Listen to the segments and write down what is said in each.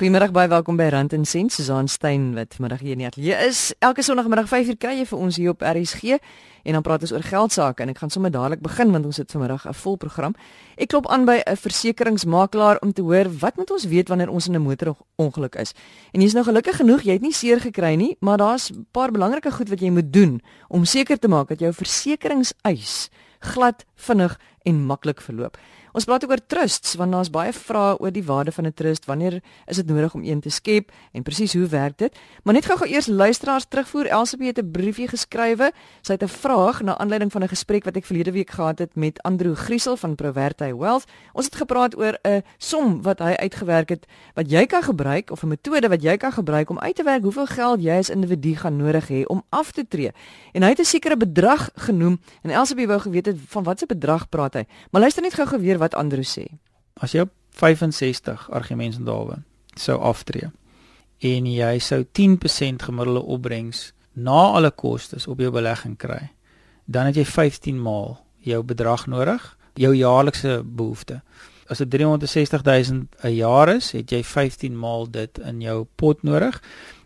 Goeiemôre baie welkom by Rand en Sent. Susan Stein wat vanmiddag hier in die ateljee is. Elke Sondagmiddag 5uur kry jy vir ons hier op RSG en dan praat ons oor geld sake en ek gaan sommer dadelik begin want ons het vanmiddag 'n vol program. Ek klop aan by 'n versekeringsmakelaar om te hoor wat moet ons weet wanneer ons in 'n motorongeluk is. En jy's nou gelukkig genoeg, jy het nie seer gekry nie, maar daar's 'n paar belangrike goed wat jy moet doen om seker te maak dat jou versekeringseis glad, vinnig en maklik verloop. Ons praat ook oor trusts want daar's baie vrae oor die waarde van 'n trust. Wanneer is dit nodig om een te skep en presies hoe werk dit? Maar net gou-gou eers luisteraars terugvoer. Elsabie het 'n briefie geskrywe. Sy het 'n vraag na aanleiding van 'n gesprek wat ek verlede week gehad het met Andrew Griesel van Proverty Wealth. Ons het gepraat oor 'n som wat hy uitgewerk het wat jy kan gebruik of 'n metode wat jy kan gebruik om uit te werk hoeveel geld jy as individu gaan nodig hê om af te tree. En hy het 'n sekere bedrag genoem en Elsabie wou geweet het van watter bedrag praat hy. Maar luister net gou-gou weer wat Andrew sê. As jy op 65 argumente dalwe sou aftree en jy sou 10% gemiddelde opbrengs na alle kostes op jou belegging kry, dan het jy 15 maal jou bedrag nodig, jou jaarlikse behoefte. As dit 360 000 'n jaar is, het jy 15 maal dit in jou pot nodig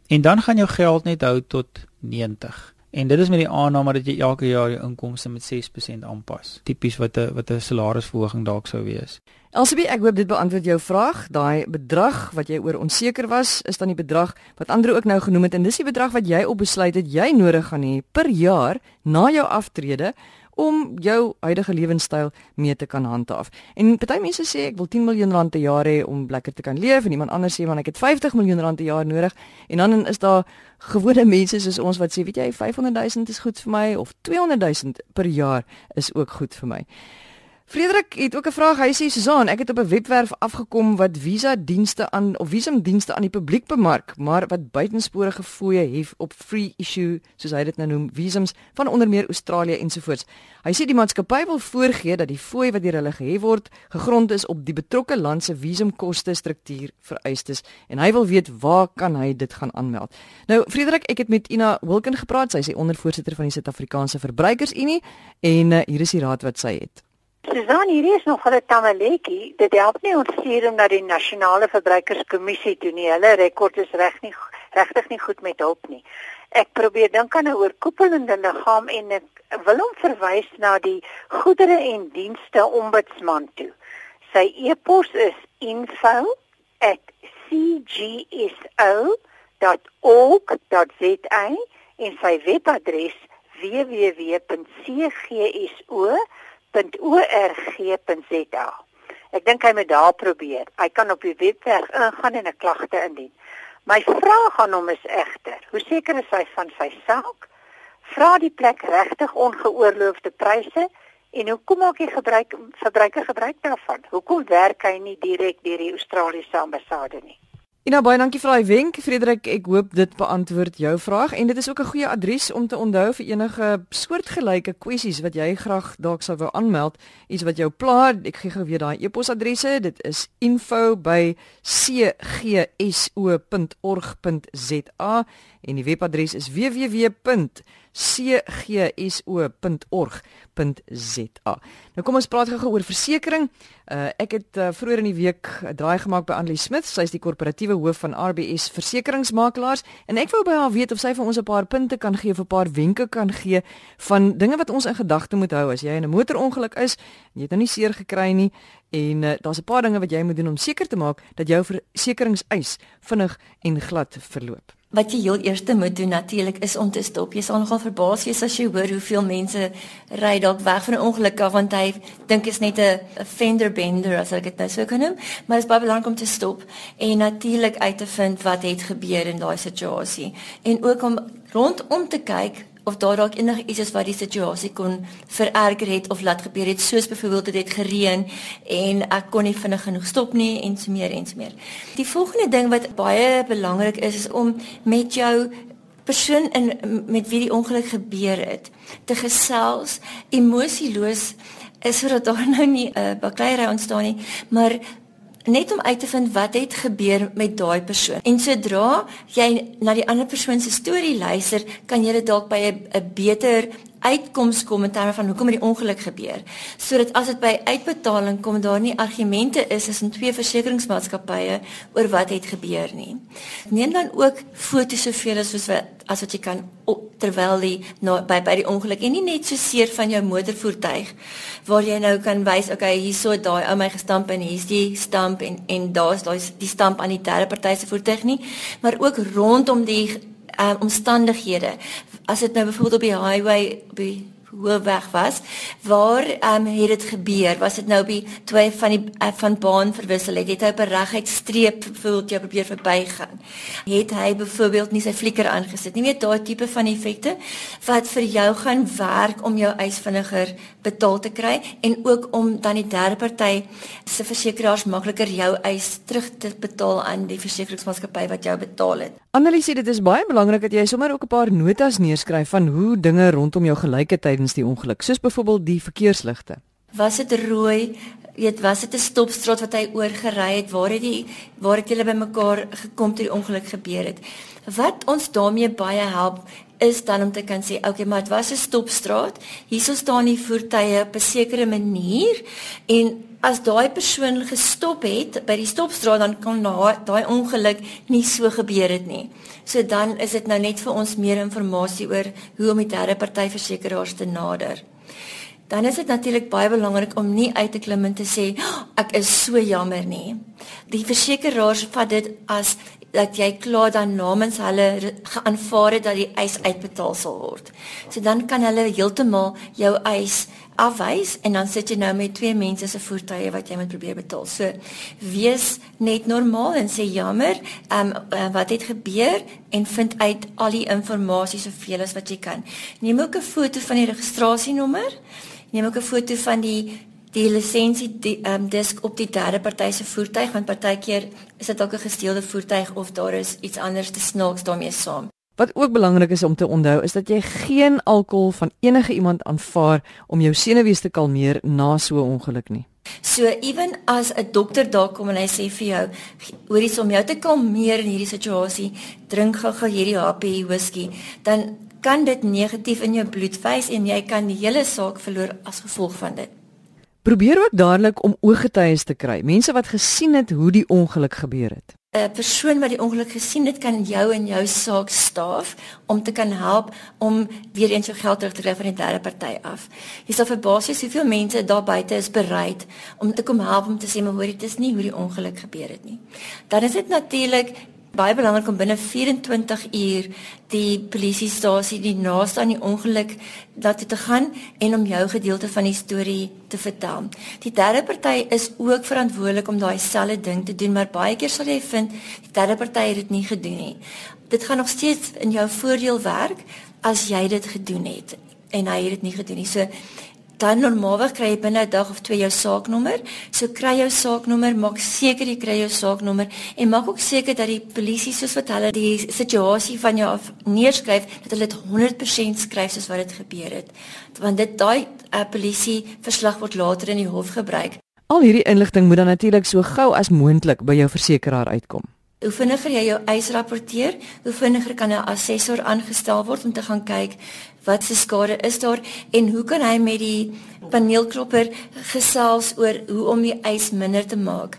en dan gaan jou geld net hou tot 90. En dit is met die aanname dat jy elke jaar jou inkomste met 6% aanpas. Tipies wat 'n wat 'n salarisverhoging dalk sou wees. Elsabie, ek hoop dit beantwoord jou vraag. Daai bedrag wat jy oor onseker was, is dan die bedrag wat ander ook nou genoem het en dis die bedrag wat jy op besluit het jy nodig gaan hê per jaar na jou aftrede om jou huidige lewenstyl mee te kan handhaaf. En party mense sê ek wil 10 miljoen rand per jaar hê om lekker te kan leef en iemand anders sê man ek het 50 miljoen rand per jaar nodig en dan is daar gewone mense soos ons wat sê weet jy 500 000 is goed vir my of 200 000 per jaar is ook goed vir my. Frederik het ook 'n vraag. Hy sê Susan, ek het op 'n webwerf afgekom wat visa dienste aan of visum dienste aan die publiek bemark, maar wat buitensporige fooie hef op free issue, soos hy dit nou noem, visums van onder meer Australië ensovoorts. Hy sê die maatskappy wil voorgee dat die fooi wat deur hulle gehef word, gegrond is op die betrokke land se visumkoste struktuur vereistes en hy wil weet waar kan hy dit gaan aanmeld. Nou Frederik, ek het met Ina Wilken gepraat. Sy is die ondervoorsitter van die Suid-Afrikaanse Verbruikersunie en uh, hier is die raad wat sy het. Susan, hier is nog 'n tamaletjie. Dit help nie ons stuur hom na die nasionale verbruikerskommissie toe nie. Hulle rekord is reg nie regtig nie goed met hulp nie. Ek probeer dink aan 'n oorkoepelende liggaam en ek wil hom verwys na die goedere en dienste ombudsman toe. Sy e-pos is info@cgso.org.za en sy webadres www.cgso.org www.org.za. Ek dink hy moet daar probeer. Hy kan op die webwerf ingaan en 'n klagte indien. My vraag aan hom is egter, hoe seker is hy van sy saak? Vra die plek regtig ongeoorloofde pryse en hoekom maak hy gebruik verbruiker gebruik daarvan? Hoekom werk hy nie direk deur die Australiese ambassade nie? Ina baie dankie vir daai wenk Frederik. Ek hoop dit beantwoord jou vraag en dit is ook 'n goeie adres om te onthou vir enige soortgelyke kwessies wat jy graag dalk sou wou aanmeld, iets wat jou pla. Ek gee gou weer daai e-posadresse. Dit is info@cgso.org.za en die webadres is www.cgso.org.za. Nou kom ons praat gou oor versekerings. Uh, ek het uh, vroeër in die week 'n draai gemaak by Annelie Smith. Sy is die korporatiewe hoof van RBS Versekeringsmakelaars en ek wou by haar weet of sy vir ons 'n paar punte kan gee of 'n paar wenke kan gee van dinge wat ons in gedagte moet hou as jy in 'n motorongeluk is en jy het nou nie seer gekry nie en uh, daar's 'n paar dinge wat jy moet doen om seker te maak dat jou versekeringseis vinnig en glad verloop. Wat jy heel eers moet doen natuurlik is om te stop. Jy sal nogal verbaas wees as jy hoor hoeveel mense ry dalk weg van 'n ongeluk af want hy dink is net 'n fender bender as ek dit nou so kan noem, maar dit is baie belangrik om te stop en natuurlik uit te vind wat het gebeur in daai situasie en ook om rondom te kyk of daar dalk enige iets is wat die situasie kon vererger het of laat gebeur het soos byvoorbeeld dit het gereën en ek kon nie vinnig genoeg stop nie en so meer en so meer. Die volgende ding wat baie belangrik is is om met jou persoon in met wie die ongeluk gebeur het te gesels emosieloos is sodat daar nou nie 'n uh, bakleierery ontstaan nie maar net om uit te vind wat het gebeur met daai persoon. En sodra jy na die ander persoon se storie luister, kan jy dit dalk by 'n beter uitkoms kom in terme van hoekom het die ongeluk gebeur. Sodat as dit by uitbetaling kom daar nie argumente is tussen twee versekeringsmaatskappye oor wat het gebeur nie. Neem dan ook foto's soveel as wat as wat jy kan op, terwyl die na, by by die ongeluk en nie net so seer van jou motorvoertuig waar jy nou kan wys okay hierso daai ou my gestamp en hier's die stamp en en daar's daai die stamp aan die derde party se voertuig nie maar ook rondom die um, omstandighede. As dit nou byvoorbeeld op die highway op die hoe weg was. Waar um, het dit gebeur? Was dit nou die twee van die uh, van baan verwissel het? Het hy op 'n reguit streep voorbeeld jy probeer verbygaan? Het hy byvoorbeeld nie sy flikker aangesit nie? Weet daai tipe van effekte wat vir jou gaan werk om jou eis vinniger betaal te kry en ook om dan die derde party se versekeraars makliker jou eis terug te betaal aan die versekeringsmaatskappy wat jou betaal het. Annelies dit is baie belangrik dat jy sommer ook 'n paar notas neerskryf van hoe dinge rondom jou gelyke tydens die ongeluk, soos byvoorbeeld die verkeersligte. Was dit rooi? Weet, was dit 'n stopstraat wat hy oorgery het? Waar het die waar het julle bymekaar gekom toe die ongeluk gebeur het? Wat ons daarmee baie help is dan om te kan sê, okay, maar dit was 'n stopstraat. Hierso staan die voertuie op 'n sekere manier en as daai persoon gestop het by die stopstraat dan kan daai ongeluk nie so gebeur het nie. So dan is dit nou net vir ons meer inligting oor hoe om die derde party versekeraars te nader. Dan is dit natuurlik baie belangrik om nie uit te klim en te sê ek is so jammer nie. Die versekeraars vat dit as dat jy klaar dan namens hulle geaanvaar het dat die eis uitbetaal sal word. So dan kan hulle heeltemal jou eis afwys en dan sit jy nou met twee mense se voertuie wat jy moet probeer betaal. So wees net normaal en sê jammer, ehm um, wat het gebeur en vind uit al die inligting soveel as wat jy kan. Neem ook 'n foto van die registrasienommer. Neem ook 'n foto van die die lisensie die ehm um, disk op die derde party se voertuig want partykeer is dit dalk 'n gesteelde voertuig of daar is iets anders te snaaks daarmee saam. Wat ook belangrik is om te onthou is dat jy geen alkohol van enige iemand aanvaar om jou senuwees te kalmeer na so 'n ongeluk nie. So ewen as 'n dokter daar kom en hy sê vir jou, hoorie om jou te kalmeer in hierdie situasie, drink gou-gou hierdie happie whisky, dan kan dit negatief in jou bloed wys en jy kan die hele saak verloor as gevolg van dit. Probeer ook dadelik om ooggetuies te kry, mense wat gesien het hoe die ongeluk gebeur het. 'n persoon wat die ongeluk gesien het kan jou in jou saak staaf om te kan help om weer eens jou geld terug te kry van die derde party af. Jy sal verbaas wees hoeveel mense daar buite is bereid om te kom help om te sê maar hoor dit is nie hoe die ongeluk gebeur het nie. Dan is dit natuurlik baie belangrik om binne 24 uur die polisiestasie die naaste aan die ongeluk laat te gaan en om jou gedeelte van die storie te vertel. Die derde party is ook verantwoordelik om daai selfde ding te doen, maar baie keer sal jy vind die derde party het dit nie gedoen nie. Dit gaan nog steeds in jou voordeel werk as jy dit gedoen het en hy het dit nie gedoen nie. So dan normaalweg kry jy binne 'n dag of twee jou saaknommer. So kry jou saaknommer, maak seker jy kry jou saaknommer en maak ook seker dat die polisie soos wat hulle die situasie van jou af neerskryf, dat hulle dit 100% skryf soos wat dit gebeur het. Want dit daai uh, polisie verslag word later in die hof gebruik. Al hierdie inligting moet dan natuurlik so gou as moontlik by jou versekeraar uitkom. Hoe vinniger jy jou eis rapporteer, hoe vinniger kan 'n assessor aangestel word om te gaan kyk wat se skade is daar en hoe kan hy met die paneelklopper gesels oor hoe om die eis minder te maak.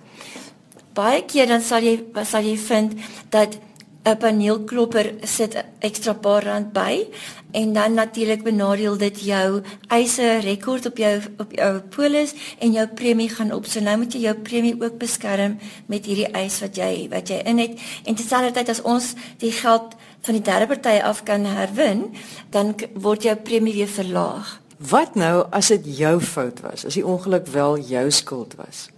Baie keer dan sal jy sal jy vind dat 'n paneelklopper sit ekstra paar rand by en dan natuurlik benadeel dit jou eise rekord op jou op jou polis en jou premie gaan op. So nou moet jy jou premie ook beskerm met hierdie eis wat jy wat jy in het en terselfdertyd as ons die geld van die derde party af kan herwin, dan word jou premie weer verlaag. Wat nou as dit jou fout was? As die ongeluk wel jou skuld was?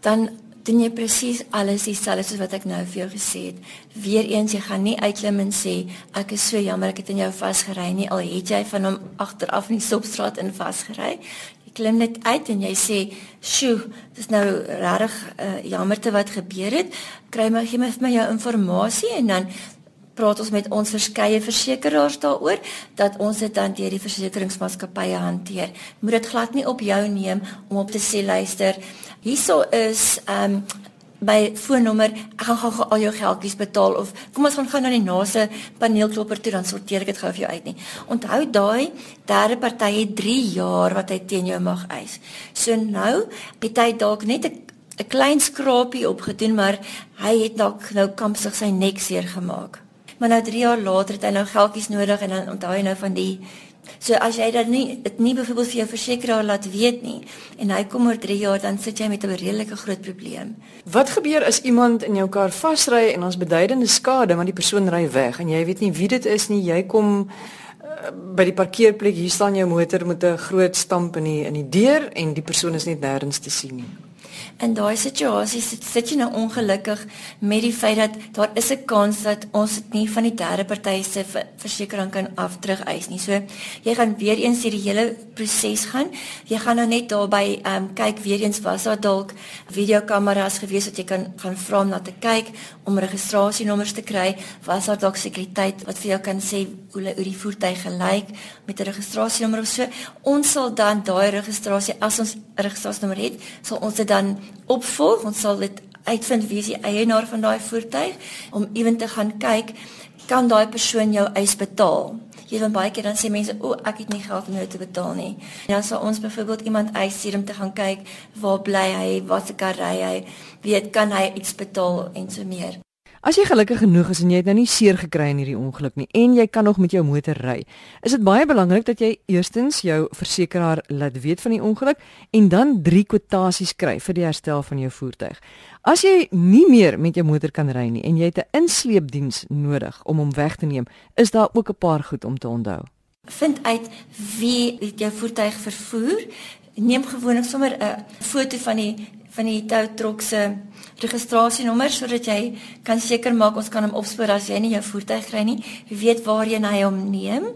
Dan doen jy presies alles dieselfde soos wat ek nou vir jou gesê het. Weereens jy gaan nie uitklim en sê ek is so jammer ek het in jou vasgery nie al het jy van hom agteraf in die stopstraat in vasgery. Jy klim net uit en jy sê, "Sjoe, dis nou regtig uh, jammerte wat gebeur het. Kry my gee my vir my jou inligting en dan praat ons met ons verskeie versekerings daaroor dat ons dit dan deur die versekeringsmaatskappye hanteer. Moet dit glad nie op jou neem om op te sê luister, hierso is ehm um, my foonnommer, ek gaan gou al jou geldjies betaal of kom ons gaan gou na die naaste paneelklopper toe dan sorteer ek dit gou vir jou uit nie. Onthou daai derde party het 3 jaar wat hy teen jou mag eis. So nou het hy dalk net 'n 'n klein skrapie opgedoen, maar hy het dalk nou kampsig sy nek seer gemaak. Maar nou 3 jaar later het hy nou geldjies nodig en dan onthou hy nou van die So as jy dan nie dit nie byvoorbeeld vir jou versekeraar laat weet nie en hy kom oor 3 jaar dan sit jy met 'n redelike groot probleem. Wat gebeur as iemand in jou kar vasry en ons beduidende skade want die persoon ry weg en jy weet nie wie dit is nie, jy kom uh, by die parkeerplek, hier staan jou motor met 'n groot stamp in die in die deur en die persoon is net nêrens te sien nie in daai situasie sit, sit jy nou ongelukkig met die feit dat daar is 'n kans dat ons dit nie van die derde party se versekerings kan afdrug eis nie. So jy gaan weer eens hierdie hele proses gaan. Jy gaan nou net daarby ehm um, kyk weer eens was daar dalk videokameras gewees wat jy kan gaan vra om na te kyk om registrasienommers te kry. Was daar dalk sekuriteit wat vir jou kan sê hoe hoe die voertuig gelyk met 'n registrasienommer of so. Ons sal dan daai registrasie as ons registrasienommer het, sal ons dit dan opvolg. Ons sal dit uitvind wie is die eienaar van daai voertuig om ewen te gaan kyk kan daai persoon jou eis betaal. Jy weet baie keer dan sê mense, "O, ek het nie geld om jou te betaal nie." En dan sal ons byvoorbeeld iemand eis stuur om te gaan kyk waar bly hy, wat se kar ry hy, weet kan hy iets betaal en so meer. As jy gelukkig genoeg is en jy het nou nie seer gekry in hierdie ongeluk nie en jy kan nog met jou motor ry, is dit baie belangrik dat jy eerstens jou versekeraar laat weet van die ongeluk en dan drie kwotasies kry vir die herstel van jou voertuig. As jy nie meer met jou motor kan ry nie en jy het 'n insleepdiens nodig om hom weg te neem, is daar ook 'n paar goed om te onthou. Vind uit wie jou voertuig vervoer. Neem gewoonlik sommer 'n foto van die van die tow truck se registrasienommer sodat jy kan seker maak ons kan hom opspoor as jy nie jou voertuig kry nie. Jy weet waarheen hy hom neem.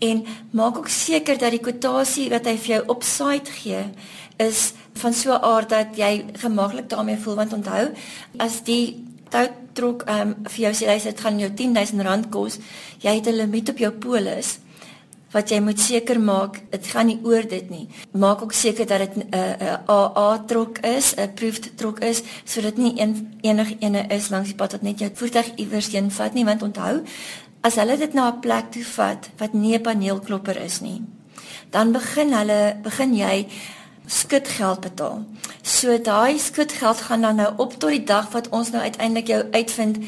En maak ook seker dat die kwotasie wat hy vir jou op site gee is van so 'n aard dat jy gemaklik daarmee voel. Want onthou as die tow truck um, vir jou sê hy dit gaan jou 10000 rand kos, jy het 'n limiet op jou polis wat jy moet seker maak, dit gaan nie oor dit nie. Maak ook seker dat dit 'n uh, 'n uh, AA trok is, 'n approved trok is, sodat nie een enige ene is langs die pad wat net jou voertuig iewers heen vat nie, want onthou, as hulle dit na 'n plek toe vat wat nie 'n paneelklopper is nie, dan begin hulle begin jy skutgeld betaal. So daai skutgeld gaan dan nou op tot die dag wat ons nou uiteindelik jou uitvind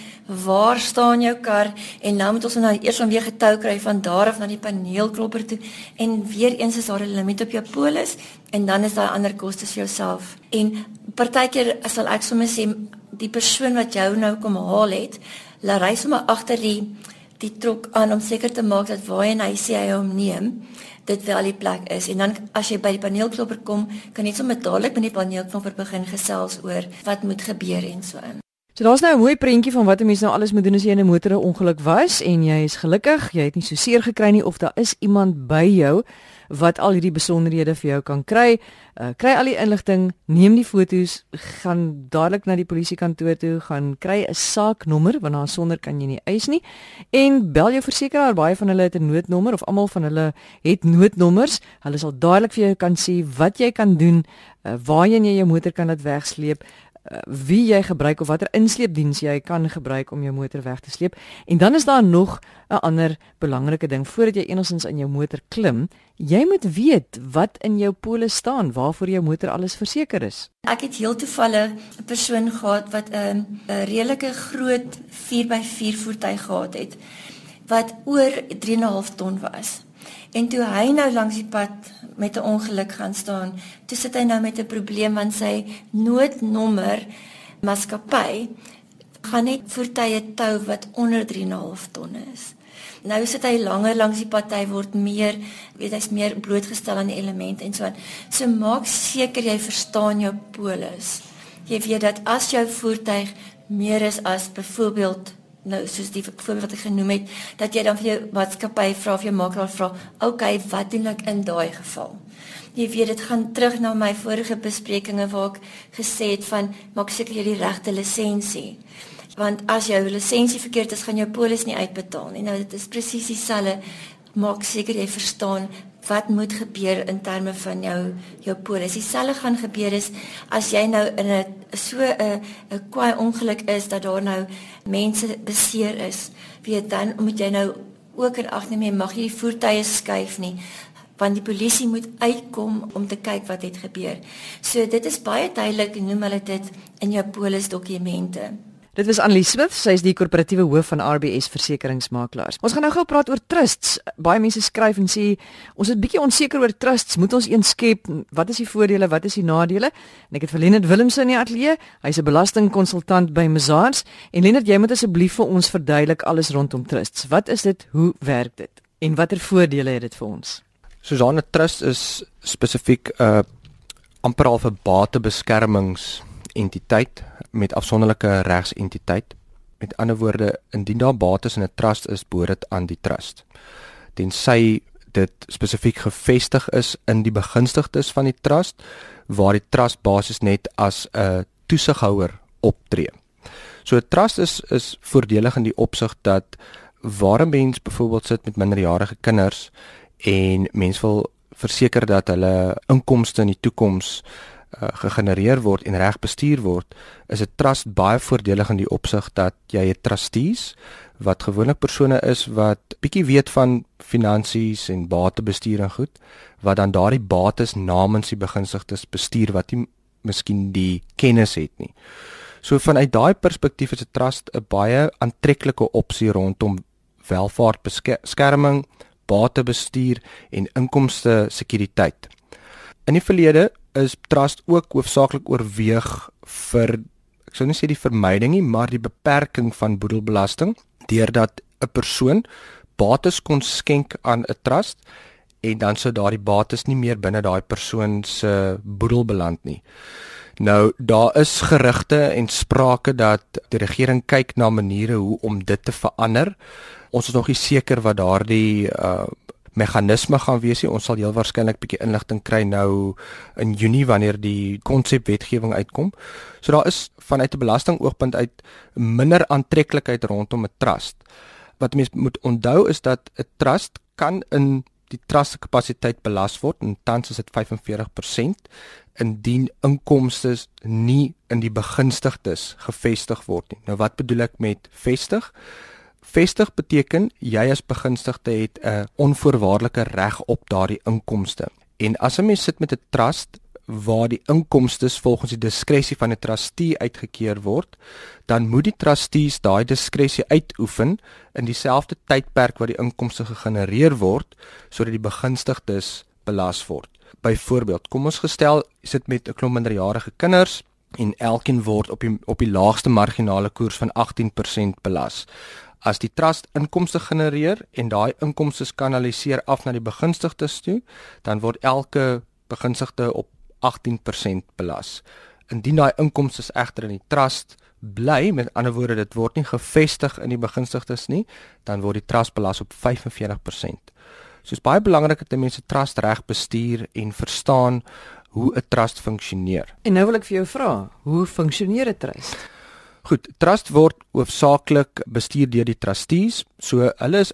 waar staan jou kar en nou moet ons nou eers om weer getou kry van daar af na die paneelklopper toe en weer eens is daar 'n limiet op jou polis en dan is daar ander kostes vir jouself. En partykeer sal ek sommer sê die persoon wat jou nou kom haal het, laat ry sommer agter die die trok aan om seker te maak dat waarheen hy sê hy hom neem dit wel die plek is en dan as jy by die paneelklopper kom, kan jy sommer dadelik met die paneelklopper begin gesels oor wat moet gebeur en so in. So daar's nou 'n mooi prentjie van wat 'n mens nou alles moet doen as jy in 'n motor ongeluk was en jy is gelukkig, jy het nie so seer gekry nie of daar is iemand by jou wat al hierdie besonderhede vir jou kan kry. Uh, kry al die inligting, neem die foto's, gaan dadelik na die polisiekantoor toe, gaan kry 'n saaknommer want daar sonder kan jy nie eis nie en bel jou versekeraar. Baie van hulle het 'n noodnommer of almal van hulle het noodnommers. Hulle sal dadelik vir jou kan sê wat jy kan doen, uh, waarheen jy jou motor kan laat wegsleep. Uh, wie jy gebruik of watter insleepdiens jy kan gebruik om jou motor weg te sleep. En dan is daar nog 'n ander belangrike ding voordat jy enigstens in jou motor klim, jy moet weet wat in jou polis staan, waarvoor jou motor alles verseker is. Ek het heel toevallig 'n persoon gehad wat 'n 'n redelike groot 4x4 voertuig gehad het wat oor 3.5 ton was. En toe hy nou langs die pad met 'n ongeluk gaan staan, toe sit hy nou met 'n probleem want sy noodnommer maskapai gaan net voertuie tou wat onder 3.5 ton is. Nou sit hy langer langs die pad, hy word meer, weet hy's meer blootgestel aan die elemente en so aan. So maak seker jy verstaan jou polis. Jy weet dat as jou voertuig meer is as byvoorbeeld nou soos die voorbeeld wat ek genoem het dat jy dan vir jou maatskappy vra of jou makelaar vra, "Oké, okay, wat doen ek in daai geval?" Jy weet dit gaan terug na my vorige besprekings waar ek gesê het van maak seker jy die regte lisensie. Want as jou lisensie verkeerd is, gaan jou polis nie uitbetaal nie. Nou dit is presies dieselfde maak seker jy verstaan wat moet gebeur in terme van jou jou polis. Dieselfde gaan gebeur is as jy nou in 'n so 'n 'n kwaai ongeluk is dat daar nou mense beseer is. Weet dan moet jy nou ook in ag neem jy mag nie die voertuie skuif nie want die polisie moet uitkom om te kyk wat het gebeur. So dit is baie duidelik noem hulle dit in jou polis dokumente. Dit was Annelie Smith, sy is die korporatiewe hoof van RBS Versekeringsmakelaars. Ons gaan nou gou praat oor trusts. Baie mense skryf en sê ons is bietjie onseker oor trusts. Moet ons een skep? Wat is die voordele? Wat is die nadele? En ek het vir Lenet Willemse in die ateljee. Hy's 'n belastingkonsultant by Mazars. En Lenet, jy moet asseblief vir ons verduidelik alles rondom trusts. Wat is dit? Hoe werk dit? En watter voordele het dit vir ons? Susanna Trust is spesifiek 'n uh, amper al vir batebeskermings entiteit met afsonderlike regsentiteit. Met ander woorde, indien daar bates in 'n trust is, behoort dit aan die trust. Tensy dit spesifiek gevestig is in die begunstigdes van die trust waar die trust basies net as 'n toesighouer optree. So 'n trust is is voordelig in die opsig dat waar 'n mens byvoorbeeld sit met minderjarige kinders en mens wil verseker dat hulle inkomste in die toekoms uh, gegenereer word en reg bestuur word, is 'n trust baie voordelig in die opsig dat jy 'n trustees wat gewoonlik persone is wat bietjie weet van finansies en batebestuur en goed, wat dan daardie bates namens die begunstigdes bestuur wat nie miskien die kennis het nie. So vanuit daai perspektief is 'n trust 'n baie aantreklike opsie rondom welvaartbeskerming, batebestuur en inkomste sekuriteit. In die verlede is trust ook hoofsaaklik oorweeg vir ek sou nie sê die vermyding nie, maar die beperking van boedelbelasting deurdat 'n persoon bates kon skenk aan 'n trust en dan sou daardie bates nie meer binne daai persoon se boedel beland nie. Nou daar is gerugte en sprake dat die regering kyk na maniere hoe om dit te verander. Ons is nog nie seker wat daardie uh meganisme gaan wees nie. Ons sal heel waarskynlik 'n bietjie inligting kry nou in Junie wanneer die konsepwetgewing uitkom. So daar is vanuit 'n belastingoogpunt uit minder aantreklikheid rondom 'n trust. Wat mense moet onthou is dat 'n trust kan in die trust kapasiteit belas word en tans is dit 45% indien inkomste nie in die begunstigdes gevestig word nie. Nou wat bedoel ek met vestig? Vestig beteken jy as begunstigde het 'n onvoorwaardelike reg op daardie inkomste. En as 'n mens sit met 'n trust waar die inkomste volgens die diskresie van 'n trustee uitgekeer word, dan moet die trustees daai diskresie uitoefen in dieselfde tydperk wat die inkomste gegenereer word sodat die begunstigdes belas word. Byvoorbeeld, kom ons gestel sit met 'n klomp minderjarige kinders en elkeen word op die op die laagste marginale koers van 18% belas as die trust inkomste genereer en daai inkomste kanaliseer af na die begunstigdes toe, dan word elke begunstigde op 18% belas. Indien daai inkomste egter in die trust bly, met ander woorde dit word nie gevestig in die begunstigdes nie, dan word die trust belas op 45%. So is baie belangrik dat mense trust reg bestuur en verstaan hoe 'n trust funksioneer. En nou wil ek vir jou vra, hoe funksioneer 'n trust? Goed, trust word hoofsaaklik bestuur deur die trustees. So hulle is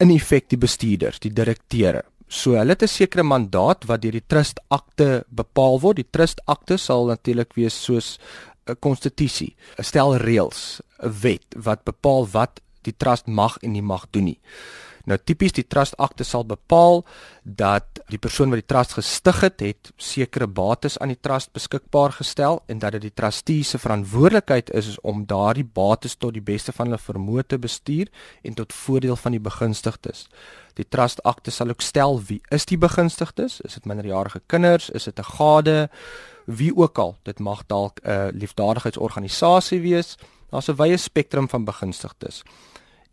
in effek die bestuurders, die direkteure. So hulle het 'n sekere mandaat wat deur die trust akte bepaal word. Die trust akte sal natuurlik wees soos 'n konstitusie, 'n stel reëls, 'n wet wat bepaal wat die trust mag en nie mag doen nie. Nou tipies die trust akte sal bepaal dat die persoon wat die trust gestig het, het sekere bates aan die trust beskikbaar gestel en dat dit die trustee se verantwoordelikheid is, is om daardie bates tot die beste van hulle vermoë te bestuur en tot voordeel van die begunstigdes. Die trust akte sal ook stel wie is die begunstigdes? Is dit minderjarige kinders? Is dit 'n gade? Wie ook al, dit mag dalk 'n liefdadigheidsorganisasie wees. Daar's 'n wye spektrum van begunstigdes.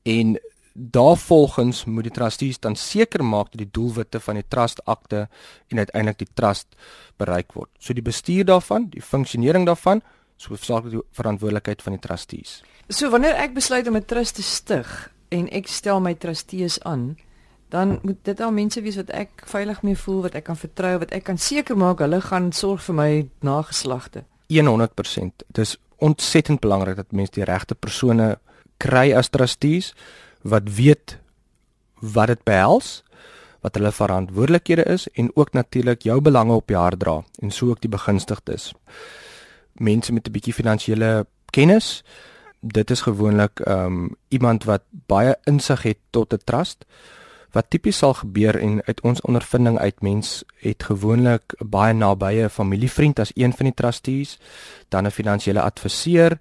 En Daarvolgens moet die trustees dan seker maak dat die doelwitte van die trust akte en uiteindelik die trust bereik word. So die bestuur daarvan, die funksionering daarvan, is hoofsaaklik die verantwoordelikheid van die trustees. So wanneer ek besluit om 'n trust te stig en ek stel my trustees aan, dan moet dit al mense wees wat ek veilig mee voel, wat ek kan vertrou, wat ek kan seker maak hulle gaan sorg vir my nageslagte. 100%. Dit is ontsettend belangrik dat mense die regte persone kry as trustees wat weet wat dit behels, wat hulle verantwoordelikhede is en ook natuurlik jou belange op die hart dra en so ook die begunstigdes. Mense met 'n bietjie finansiële kennis, dit is gewoonlik ehm um, iemand wat baie insig het tot 'n trust wat tipies sal gebeur en uit ons ondervinding uit mens het gewoonlik baie nabye familievriend as een van die trustees, dan 'n finansiële adviseur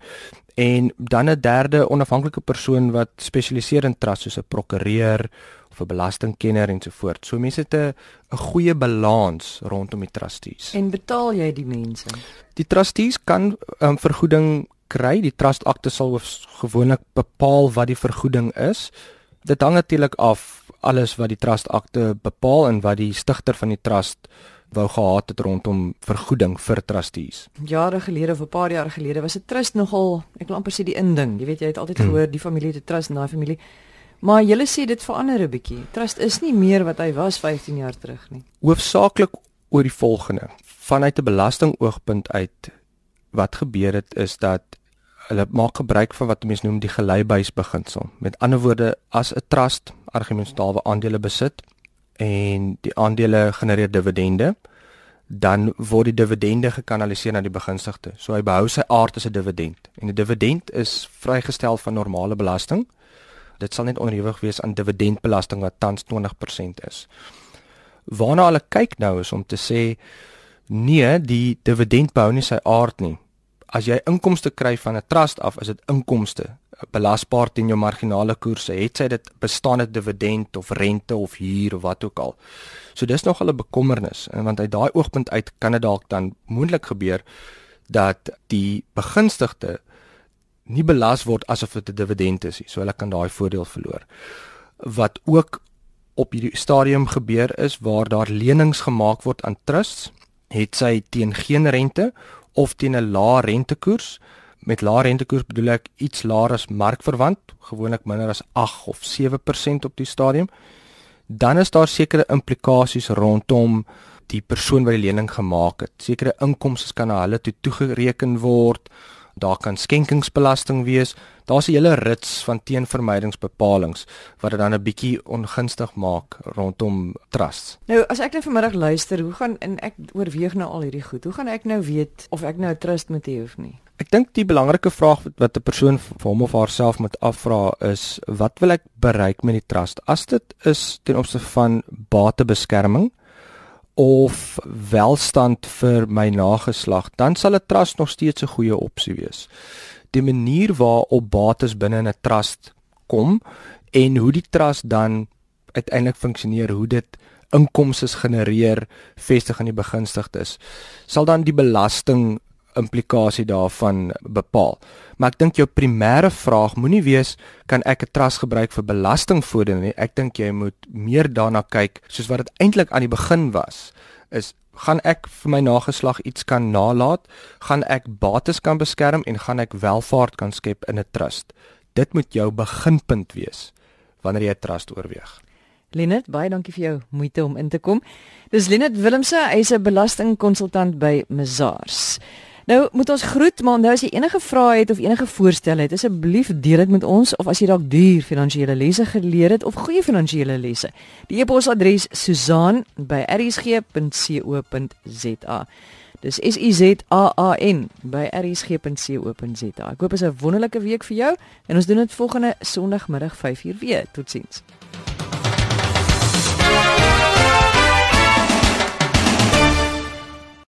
en dan 'n derde onafhanklike persoon wat spesialiseer in trust soos 'n prokureur of 'n belastingkenner en so voort. So mense het 'n 'n goeie balans rondom die trustees. En betaal jy die mense? Die trustees kan um, vergoeding kry. Die trust akte sal gewoonlik bepaal wat die vergoeding is. Dit hang natuurlik af alles wat die trust akte bepaal en wat die stigter van die trust wou gehad het rondom vergoeding vir trustees. Jare gelede of 'n paar jaar gelede was 'n trust nogal, ek wil amper sê die inding. Jy weet jy het altyd hmm. gehoor die familie het 'n trust en daai familie. Maar julle sê dit verander 'n bietjie. Trust is nie meer wat hy was 15 jaar terug nie. Hoofsaaklik oor die volgende. Vanuit 'n belastingoogpunt uit wat gebeur het is dat hulle maak gebruik van wat mense noem die geleibuis beginsel. Met ander woorde, as 'n trust argumentsdalwe aandele besit en die aandele genereer dividende, dan word die dividende gekanaliseer na die begunstigde. So hy behou sy aard as 'n dividend. En 'n dividend is vrygestel van normale belasting. Dit sal net onderhewig wees aan dividendbelasting wat tans 20% is. Waarna hulle kyk nou is om te sê nee, die dividend behou nie sy aard nie as jy inkomste kry van 'n trust af, is dit inkomste belasbaar teen jou marginale koerse. Het sy dit bestaande dividend of rente of huur of wat ook al. So dis nog 'n bekommernis want uit daai oogpunt uit kan dit dalk dan moontlik gebeur dat die begunstigde nie belas word asof dit 'n dividend is nie. So hulle kan daai voordeel verloor. Wat ook op hierdie stadium gebeur is waar daar lenings gemaak word aan trusts, het sy teen geen rente of teen 'n lae rentekoers. Met lae rentekoers bedoel ek iets laer as markverwant, gewoonlik minder as 8 of 7% op die stadium. Dan is daar sekere implikasies rondom die persoon wat die lening gemaak het. Sekere inkomste kan na hulle toe toegereken word. Daar kan skenkingsbelasting wees. Daar's 'n hele rits van teenvermydingsbepalings wat dit dan 'n bietjie ongunstig maak rondom trusts. Nou, as ek net vanmiddag luister, hoe gaan en ek oorweeg nou al hierdie goed. Hoe gaan ek nou weet of ek nou 'n trust moet hê of nie? Ek dink die belangrike vraag wat 'n persoon vir hom of haarself moet afvra is, wat wil ek bereik met die trust? As dit is ten opsigte van batebeskerming, of welstand vir my nageslag, dan sal 'n trust nog steeds 'n goeie opsie wees. Die manier waarop bates binne 'n trust kom en hoe die trust dan uiteindelik funksioneer, hoe dit inkomste genereer, vestig aan die begunstigdes, sal dan die belasting implikasie daarvan bepaal. Maar ek dink jou primêre vraag moenie wees kan ek 'n trust gebruik vir belastingvoordele nie. Ek dink jy moet meer daarna kyk soos wat dit eintlik aan die begin was. Is gaan ek vir my nageslag iets kan nalat? Gaan ek bates kan beskerm en gaan ek welvaart kan skep in 'n trust? Dit moet jou beginpunt wees wanneer jy 'n trust oorweeg. Lenet, baie dankie vir jou moeite om in te kom. Dis Lenet Willemse, hy's 'n belastingkonsultant by Mazars. Nou moet ons groet, maar nou as jy enige vrae het of enige voorstelle het, asseblief deel dit met ons of as jy dalk duur finansiële lesse geleer het of goeie finansiële lesse. Die e-posadres susan@rsg.co.za. Dis S U Z A A N by rsg.co.za. Ek hoop dit is 'n wonderlike week vir jou en ons doen dit volgende Sondagmiddag 5uur weer. Totsiens.